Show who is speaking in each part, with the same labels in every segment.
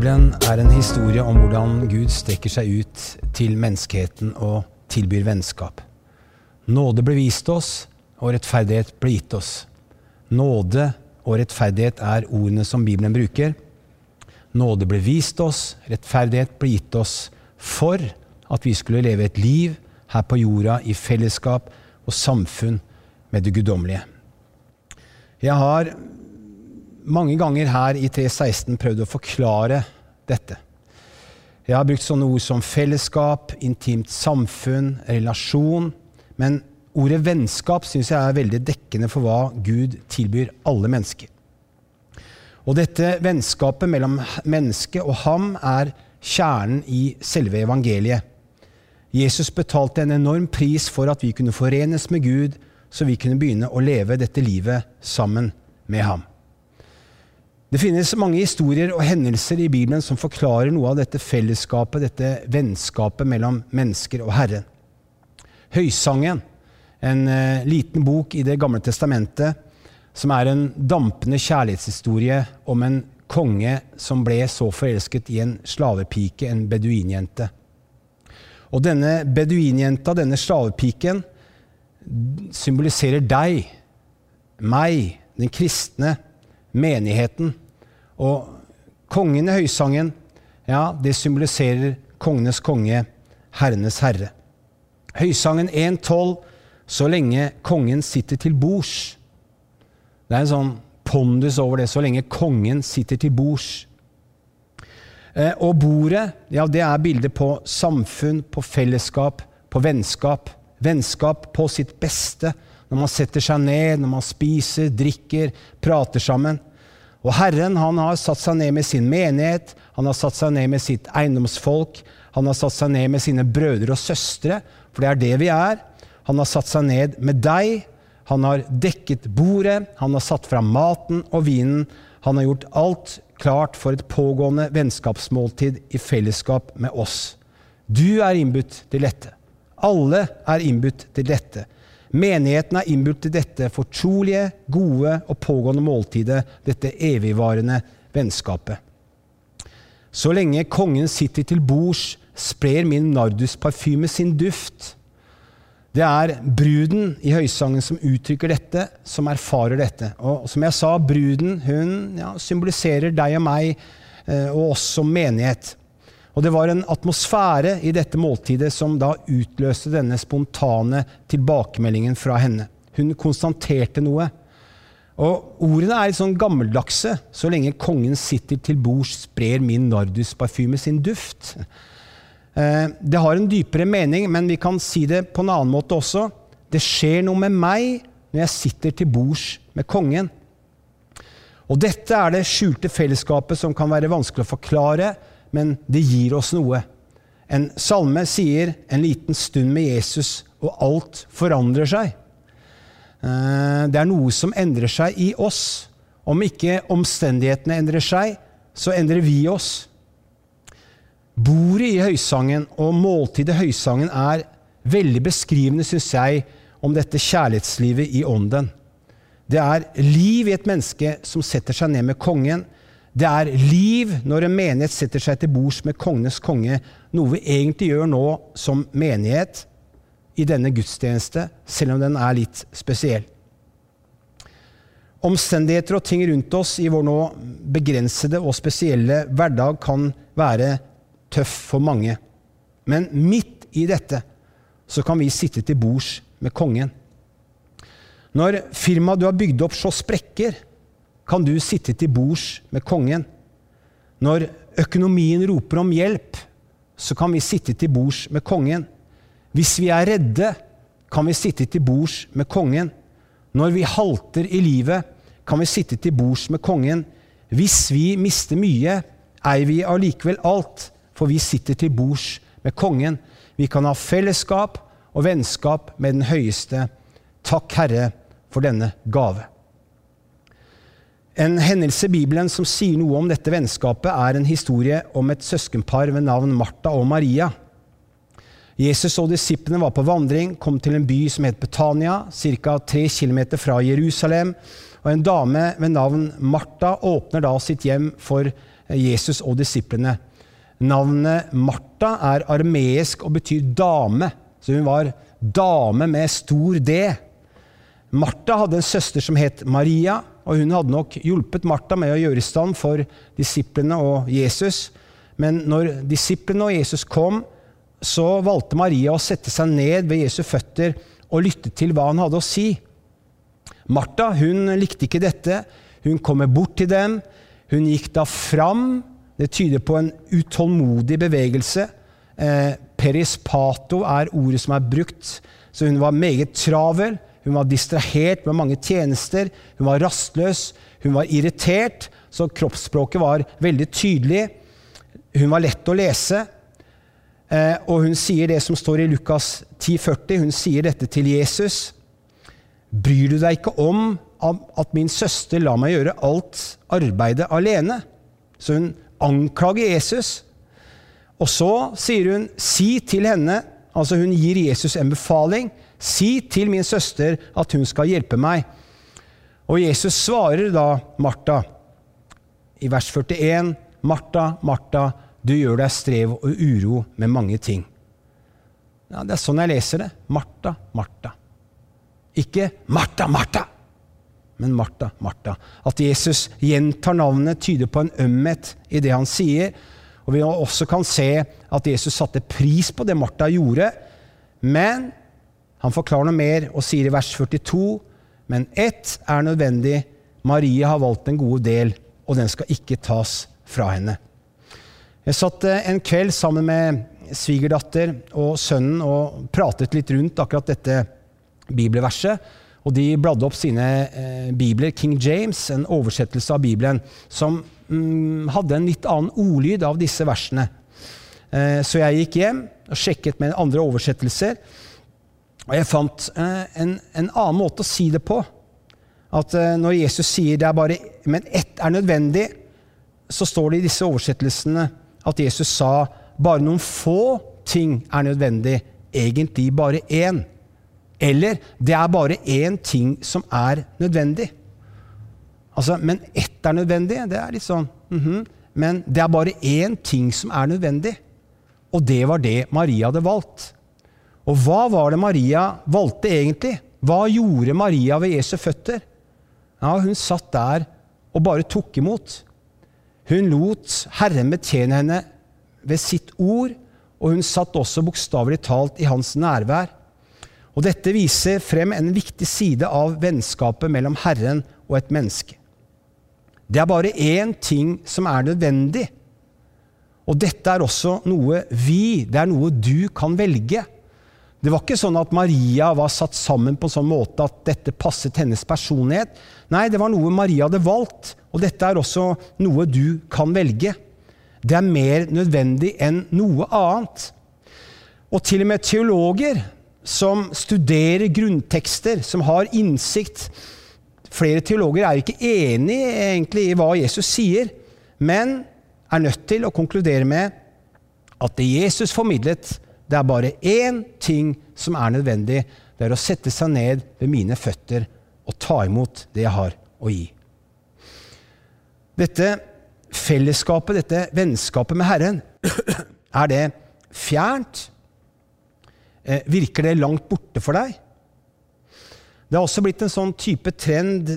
Speaker 1: Bibelen er en historie om hvordan Gud strekker seg ut til menneskeheten og tilbyr vennskap. Nåde ble vist oss, og rettferdighet ble gitt oss. Nåde og rettferdighet er ordene som Bibelen bruker. Nåde ble vist oss, rettferdighet ble gitt oss for at vi skulle leve et liv her på jorda i fellesskap og samfunn med det guddommelige. Jeg har mange ganger her i 316 prøvd å forklare dette. Jeg har brukt sånne ord som fellesskap, intimt samfunn, relasjon. Men ordet vennskap syns jeg er veldig dekkende for hva Gud tilbyr alle mennesker. Og dette vennskapet mellom mennesket og ham er kjernen i selve evangeliet. Jesus betalte en enorm pris for at vi kunne forenes med Gud, så vi kunne begynne å leve dette livet sammen med ham. Det finnes mange historier og hendelser i Bibelen som forklarer noe av dette fellesskapet, dette vennskapet mellom mennesker og Herren. Høysangen, en uh, liten bok i Det gamle testamentet, som er en dampende kjærlighetshistorie om en konge som ble så forelsket i en slavepike, en beduinjente. Og denne beduinjenta, denne slavepiken, symboliserer deg, meg, den kristne, menigheten. Og kongen i høysangen, ja, det symboliserer kongenes konge, herrenes herre. Høysangen 1.12 så lenge kongen sitter til bords. Det er en sånn pondus over det, så lenge kongen sitter til bords. Eh, og bordet, ja, det er bildet på samfunn, på fellesskap, på vennskap. Vennskap på sitt beste når man setter seg ned, når man spiser, drikker, prater sammen. Og Herren han har satt seg ned med sin menighet, han har satt seg ned med sitt eiendomsfolk, han har satt seg ned med sine brødre og søstre, for det er det vi er. Han har satt seg ned med deg, han har dekket bordet, han har satt fram maten og vinen. Han har gjort alt klart for et pågående vennskapsmåltid i fellesskap med oss. Du er innbudt til dette. Alle er innbudt til dette. Menigheten er innbudt til dette fortrolige, gode og pågående måltidet, dette evigvarende vennskapet. Så lenge kongen sitter til bords, sprer min nardusparfyme sin duft. Det er bruden i høysangen som uttrykker dette, som erfarer dette. Og som jeg sa, bruden hun ja, symboliserer deg og meg eh, og oss som menighet. Og det var en atmosfære i dette måltidet som da utløste denne spontane tilbakemeldingen fra henne. Hun konstaterte noe. Og Ordene er litt sånn gammeldagse. Så lenge kongen sitter til bords, sprer min nardusparfyme sin duft. Eh, det har en dypere mening, men vi kan si det på en annen måte også. Det skjer noe med meg når jeg sitter til bords med kongen. Og dette er det skjulte fellesskapet som kan være vanskelig å forklare, men det gir oss noe. En salme sier 'en liten stund med Jesus, og alt forandrer seg'. Eh, det er noe som endrer seg i oss. Om ikke omstendighetene endrer seg, så endrer vi oss. Bordet i Høysangen og måltidet Høysangen er veldig beskrivende, syns jeg, om dette kjærlighetslivet i ånden. Det er liv i et menneske som setter seg ned med kongen, det er liv når en menighet setter seg til bords med kongenes konge, noe vi egentlig gjør nå som menighet i denne gudstjeneste, selv om den er litt spesiell. Omstendigheter og ting rundt oss i vår nå begrensede og spesielle hverdag kan være tøff for mange. Men midt i dette så kan vi sitte til bords med kongen. Når firmaet du har bygd opp, så sprekker, kan du sitte til bords med kongen. Når økonomien roper om hjelp, så kan vi sitte til bords med kongen. Hvis vi er redde, kan vi sitte til bords med kongen. Når vi halter i livet, kan vi sitte til bords med kongen. Hvis vi mister mye, eier vi allikevel alt, for vi sitter til bords med kongen. Vi kan ha fellesskap og vennskap med den høyeste. Takk, Herre, for denne gave. En hendelse i Bibelen som sier noe om dette vennskapet, er en historie om et søskenpar ved navn Martha og Maria. Jesus og disiplene var på vandring, kom til en by som het Betania, ca. tre km fra Jerusalem. og En dame ved navn Martha åpner da sitt hjem for Jesus og disiplene. Navnet Martha er armeisk og betyr dame, så hun var dame med stor D. Martha hadde en søster som het Maria, og hun hadde nok hjulpet Martha med å gjøre i stand for disiplene og Jesus. Men når disiplene og Jesus kom, så valgte Maria å sette seg ned ved Jesu føtter og lytte til hva han hadde å si. Martha hun likte ikke dette. Hun kommer bort til dem. Hun gikk da fram. Det tyder på en utålmodig bevegelse. Eh, perispato er ordet som er brukt. Så hun var meget travel. Hun var distrahert med mange tjenester. Hun var rastløs. Hun var irritert, så kroppsspråket var veldig tydelig. Hun var lett å lese. Eh, og hun sier det som står i Lukas 10,40. Hun sier dette til Jesus. Bryr du deg ikke om at min søster lar meg gjøre alt arbeidet alene? Så hun anklager Jesus. Og så sier hun, si til henne Altså hun gir Jesus en befaling. Si til min søster at hun skal hjelpe meg. Og Jesus svarer da Martha i vers 41. Martha, Martha, du gjør deg strev og uro med mange ting. Ja, Det er sånn jeg leser det. Martha, Martha. Ikke Martha, Martha, men Martha, Martha. At Jesus gjentar navnet, tyder på en ømhet i det han sier. Og vi også kan se at Jesus satte pris på det Martha gjorde. Men han forklarer noe mer og sier i vers 42.: Men ett er nødvendig. Marie har valgt en god del, og den skal ikke tas fra henne. Jeg satt eh, en kveld sammen med svigerdatter og sønnen og pratet litt rundt akkurat dette bibelverset. Og de bladde opp sine eh, bibler, King James, en oversettelse av Bibelen, som mm, hadde en litt annen ordlyd av disse versene. Eh, så jeg gikk hjem og sjekket med andre oversettelser. Og jeg fant eh, en, en, annen måte å si det på. At eh, når Jesus sier det er bare Men ett er nødvendig, så står det i disse oversettelsene at Jesus sa bare noen få ting er nødvendig. Egentlig bare én. Eller det er bare én ting som er nødvendig. Altså, men ett er nødvendig. Det er litt sånn mm -hmm. Men det er bare én ting som er nødvendig. Og det var det Maria hadde valgt. Og hva var det Maria valgte egentlig? Hva gjorde Maria ved Jesu føtter? Ja, hun satt der og bare tok imot. Hun lot Herren betjene henne ved sitt ord, og hun satt også bokstavelig talt i hans nærvær. Og dette viser frem en viktig side av vennskapet mellom Herren og et menneske. Det er bare én ting som er nødvendig. Og dette er også noe vi, det er noe du kan velge. Det var ikke sånn at Maria var satt sammen på sånn måte at dette passet hennes personlighet. Nei, det var noe Maria hadde valgt, og dette er også noe du kan velge. Det er mer nødvendig enn noe annet. Og til og med teologer som studerer grunntekster, som har innsikt. Flere teologer er ikke enig egentlig i hva Jesus sier, men er nødt til å konkludere med at det Jesus formidlet, det er bare én ting som er nødvendig. Det er å sette seg ned ved mine føtter og ta imot det jeg har å gi. Dette fellesskapet, dette vennskapet med Herren, er det fjernt Eh, virker det langt borte for deg? Det har også blitt en sånn type trend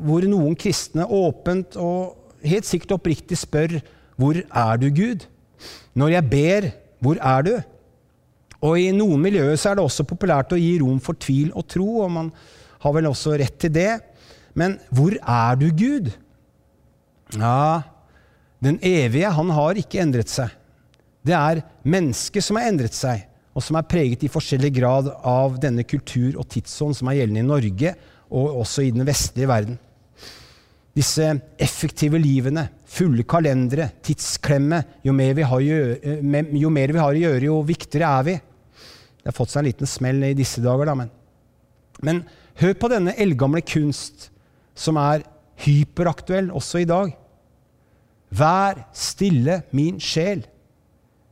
Speaker 1: hvor noen kristne åpent og helt sikkert oppriktig spør hvor er du, Gud? Når jeg ber, hvor er du? Og I noen miljøer så er det også populært å gi rom for tvil og tro, og man har vel også rett til det. Men hvor er du, Gud? Ja, den evige, han har ikke endret seg. Det er mennesket som har endret seg og som er preget i forskjellig grad av denne kultur og tidsånd som er gjeldende i Norge, og også i den vestlige verden. Disse effektive livene, fulle kalendere, tidsklemme jo mer, vi har, jo mer, vi har å gjøre, jo viktigere er vi. Det har fått seg en liten smell i disse dager, da, men Men hør på denne eldgamle kunst, som er hyperaktuell også i dag. Vær stille, min sjel.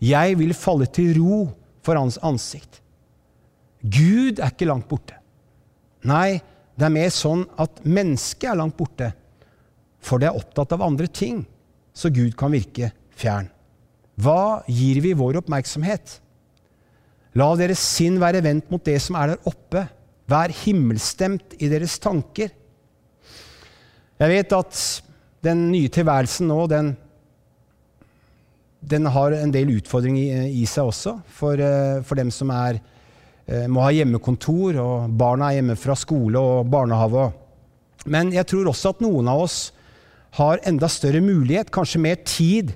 Speaker 1: Jeg vil falle til ro for hans ansikt. Gud er ikke langt borte. Nei, det er mer sånn at mennesket er langt borte, for det er opptatt av andre ting. så Gud kan virke fjern? Hva gir vi vår oppmerksomhet? La deres sinn være vendt mot det som er der oppe. Vær himmelstemt i deres tanker. Jeg vet at den nye tilværelsen nå, den, den har en del utfordringer i, seg også, for, eh, for, dem som er, eh, må ha hjemmekontor, og barna er hjemme fra skole og barnehage. Men jeg tror også at noen av oss har enda større mulighet, kanskje mer tid,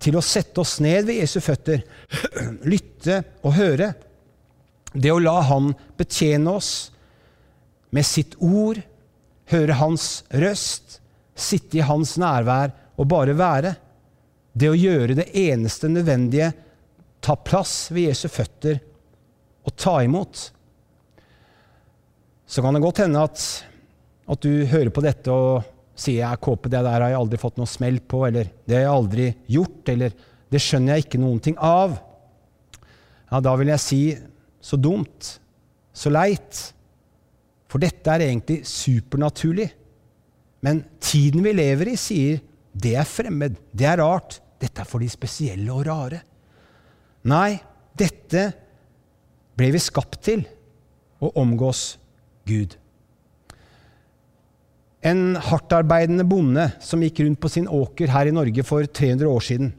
Speaker 1: til å sette oss ned ved Jesu føtter, lytte og høre. Det å la Han betjene oss med sitt ord, høre Hans røst, sitte i Hans nærvær og bare være. Det å gjøre det eneste nødvendige, ta plass ved Jesu føtter og ta imot. Så kan det godt hende at, at du hører på dette og sier jeg Kåpe, det der har jeg aldri fått noe smell på, eller det har jeg aldri gjort, eller det skjønner jeg ikke noen ting av. Ja, da vil jeg si så dumt, så leit. For dette er egentlig supernaturlig. Men tiden vi lever i, sier det er fremmed, det er rart, dette er for de spesielle og rare. Nei, dette ble vi skapt til å omgås Gud. En hardtarbeidende bonde som gikk rundt på sin åker her i Norge for 300 år siden.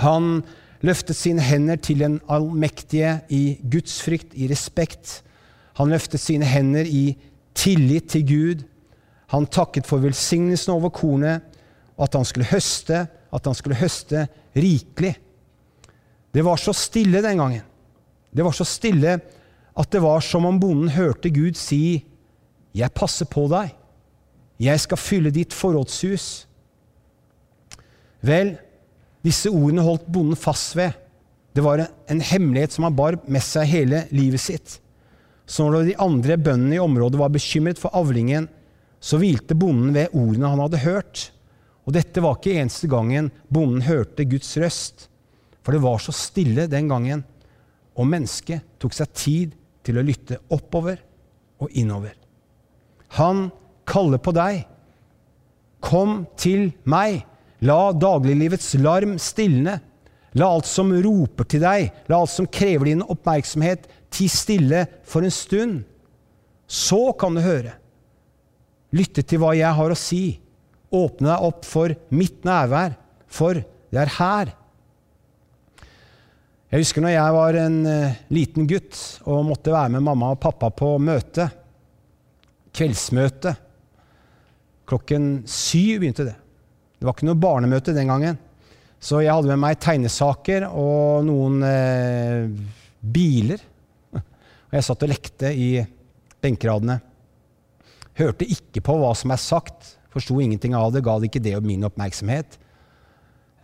Speaker 1: Han løftet sine hender til den allmektige i gudsfrykt, i respekt. Han løftet sine hender i tillit til Gud. Han takket for velsignelsen over kornet, at han skulle høste, at han skulle høste rikelig. Det var så stille den gangen. Det var så stille at det var som om bonden hørte Gud si, 'Jeg passer på deg'. Jeg skal fylle ditt forrådshus. Vel, disse ordene holdt bonden fast ved. Det var en hemmelighet som han bar med seg hele livet sitt. Så når de andre bøndene i området var bekymret for avlingen, så hvilte bonden ved ordene han hadde hørt. Og dette var ikke eneste gangen bonden hørte Guds røst. For det var så stille den gangen, og mennesket tok seg tid til å lytte oppover og innover. Han kaller på deg. Kom til meg. La dagliglivets larm stilne. La alt som roper til deg, la alt som krever din oppmerksomhet, ti stille for en stund. Så kan du høre. Lytte til hva jeg har å si. Åpne deg opp for mitt nærvær, for det er her. Jeg husker når jeg var en uh, liten gutt og måtte være med mamma og pappa på møte. Kveldsmøte. Klokken syv begynte det. Det var ikke noe barnemøte den gangen. Så jeg hadde med meg tegnesaker og noen eh, biler. Og jeg satt og lekte i benkeradene. Hørte ikke på hva som er sagt, forsto ingenting av det, ga det ikke det min oppmerksomhet.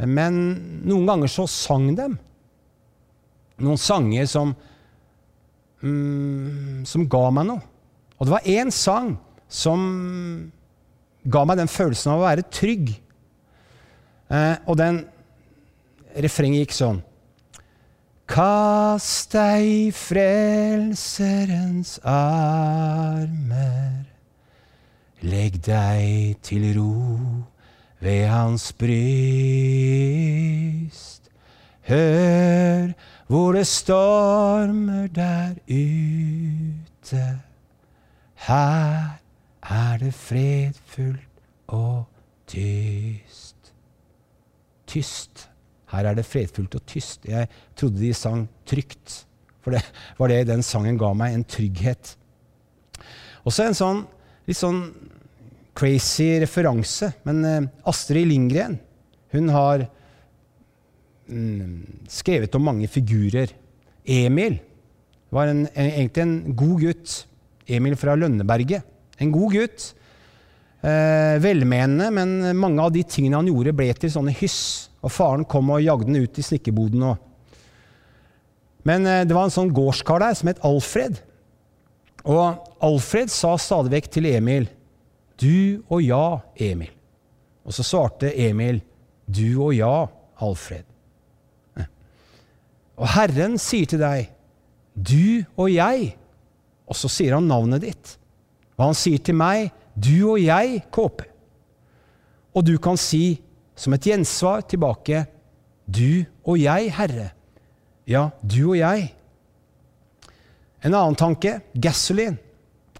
Speaker 1: Men noen ganger så sang dem. Noen sanger som, mm, som ga meg noe. Og det var én sang som ga meg den følelsen av å være trygg. Eh, og den refrenget gikk sånn Kast deg i Frelserens armer. Legg deg til ro ved hans bryst. Hør hvor det stormer der ute. Her er det fredfullt og tyst. Tyst. Her er det fredfullt og tyst. Jeg trodde de sang trygt, for det var det den sangen ga meg, en trygghet. Også en sånn litt sånn crazy referanse, men eh, Astrid Lindgren hun har mm, skrevet om mange figurer. Emil var en, en, egentlig en god gutt. Emil fra Lønneberget. En god gutt. Eh, velmenende, men mange av de tingene han gjorde, ble til sånne hyss. Og faren kom og jagde den ut i snekkerboden. Men eh, det var en sånn gårdskar der som het Alfred. Og Alfred sa stadig vekk til Emil, 'Du og ja, Emil'. Og så svarte Emil, 'Du og ja, Alfred'. Eh. Og Herren sier til deg, 'Du og jeg'. Og så sier han navnet ditt. Og han sier til meg, 'Du og jeg, Kåpe'. Og du kan si som et gjensvar tilbake Du og jeg, Herre. Ja, du og jeg. En annen tanke, Gasoline,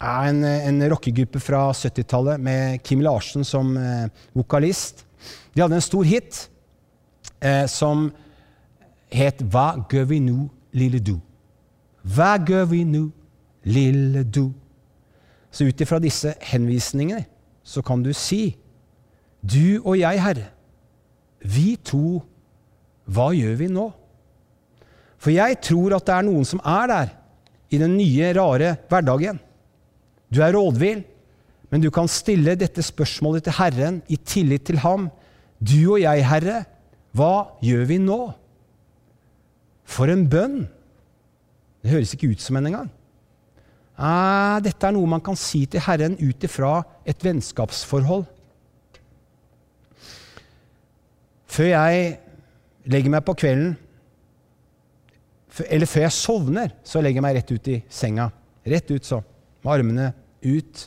Speaker 1: er en, en rockegruppe fra 70-tallet med Kim Larsen som eh, vokalist. De hadde en stor hit eh, som het Hva gjør vi nå, lille du? Hva gjør vi nå, lille du? Så ut ifra disse henvisningene så kan du si Du og jeg, Herre, vi to, hva gjør vi nå? For jeg tror at det er noen som er der i den nye, rare hverdagen. Du er rådvill, men du kan stille dette spørsmålet til Herren i tillit til ham. Du og jeg, Herre, hva gjør vi nå? For en bønn! Det høres ikke ut som en engang. Eh, dette er noe man kan si til Herren ut ifra et vennskapsforhold. Før jeg legger meg på kvelden, eller før jeg sovner, så legger jeg meg rett ut i senga. Rett ut så, med armene ut.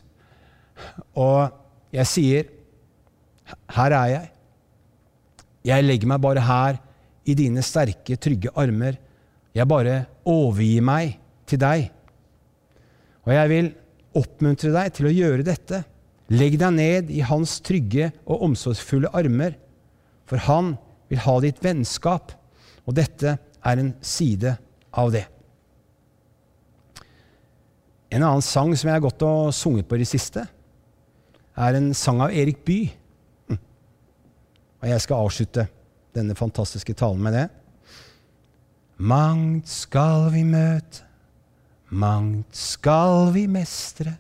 Speaker 1: Og jeg sier, 'Her er jeg'. Jeg legger meg bare her i dine sterke, trygge armer. Jeg bare overgir meg til deg. Og jeg vil oppmuntre deg til å gjøre dette. Legg deg ned i hans trygge og omsorgsfulle armer, for han vil ha ditt vennskap, og dette er en side av det. En annen sang som jeg har gått og sunget på i det siste, er en sang av Erik Bye. Hm. Og jeg skal avslutte denne fantastiske talen med det. Mangt skal vi møte, mangt skal vi mestre.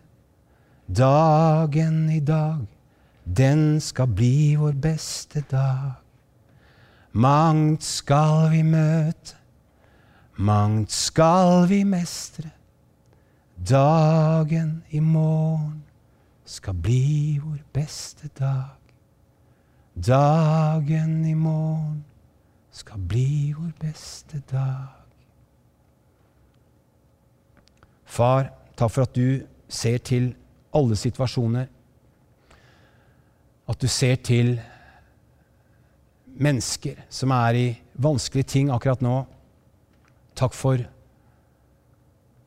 Speaker 1: Dagen i dag, den skal bli vår beste dag. Mangt skal vi møte, mangt skal vi mestre. Dagen i morgen skal bli vår beste dag. Dagen i morgen skal bli vår beste dag. Far, takk for at du ser til alle situasjoner. At du ser til mennesker som er i vanskelige ting akkurat nå. Takk for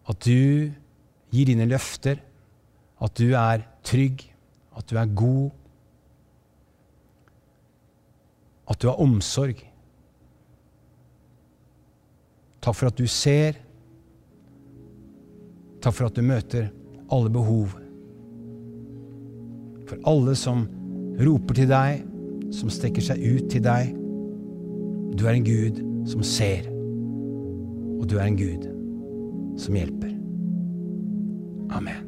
Speaker 1: at du gir dine løfter, at du er trygg, at du er god, at du har omsorg. Takk for at du ser. Takk for at du møter alle behov. For alle som roper til deg, som strekker seg ut til deg. Du er en Gud som ser, og du er en Gud som hjelper. Amen.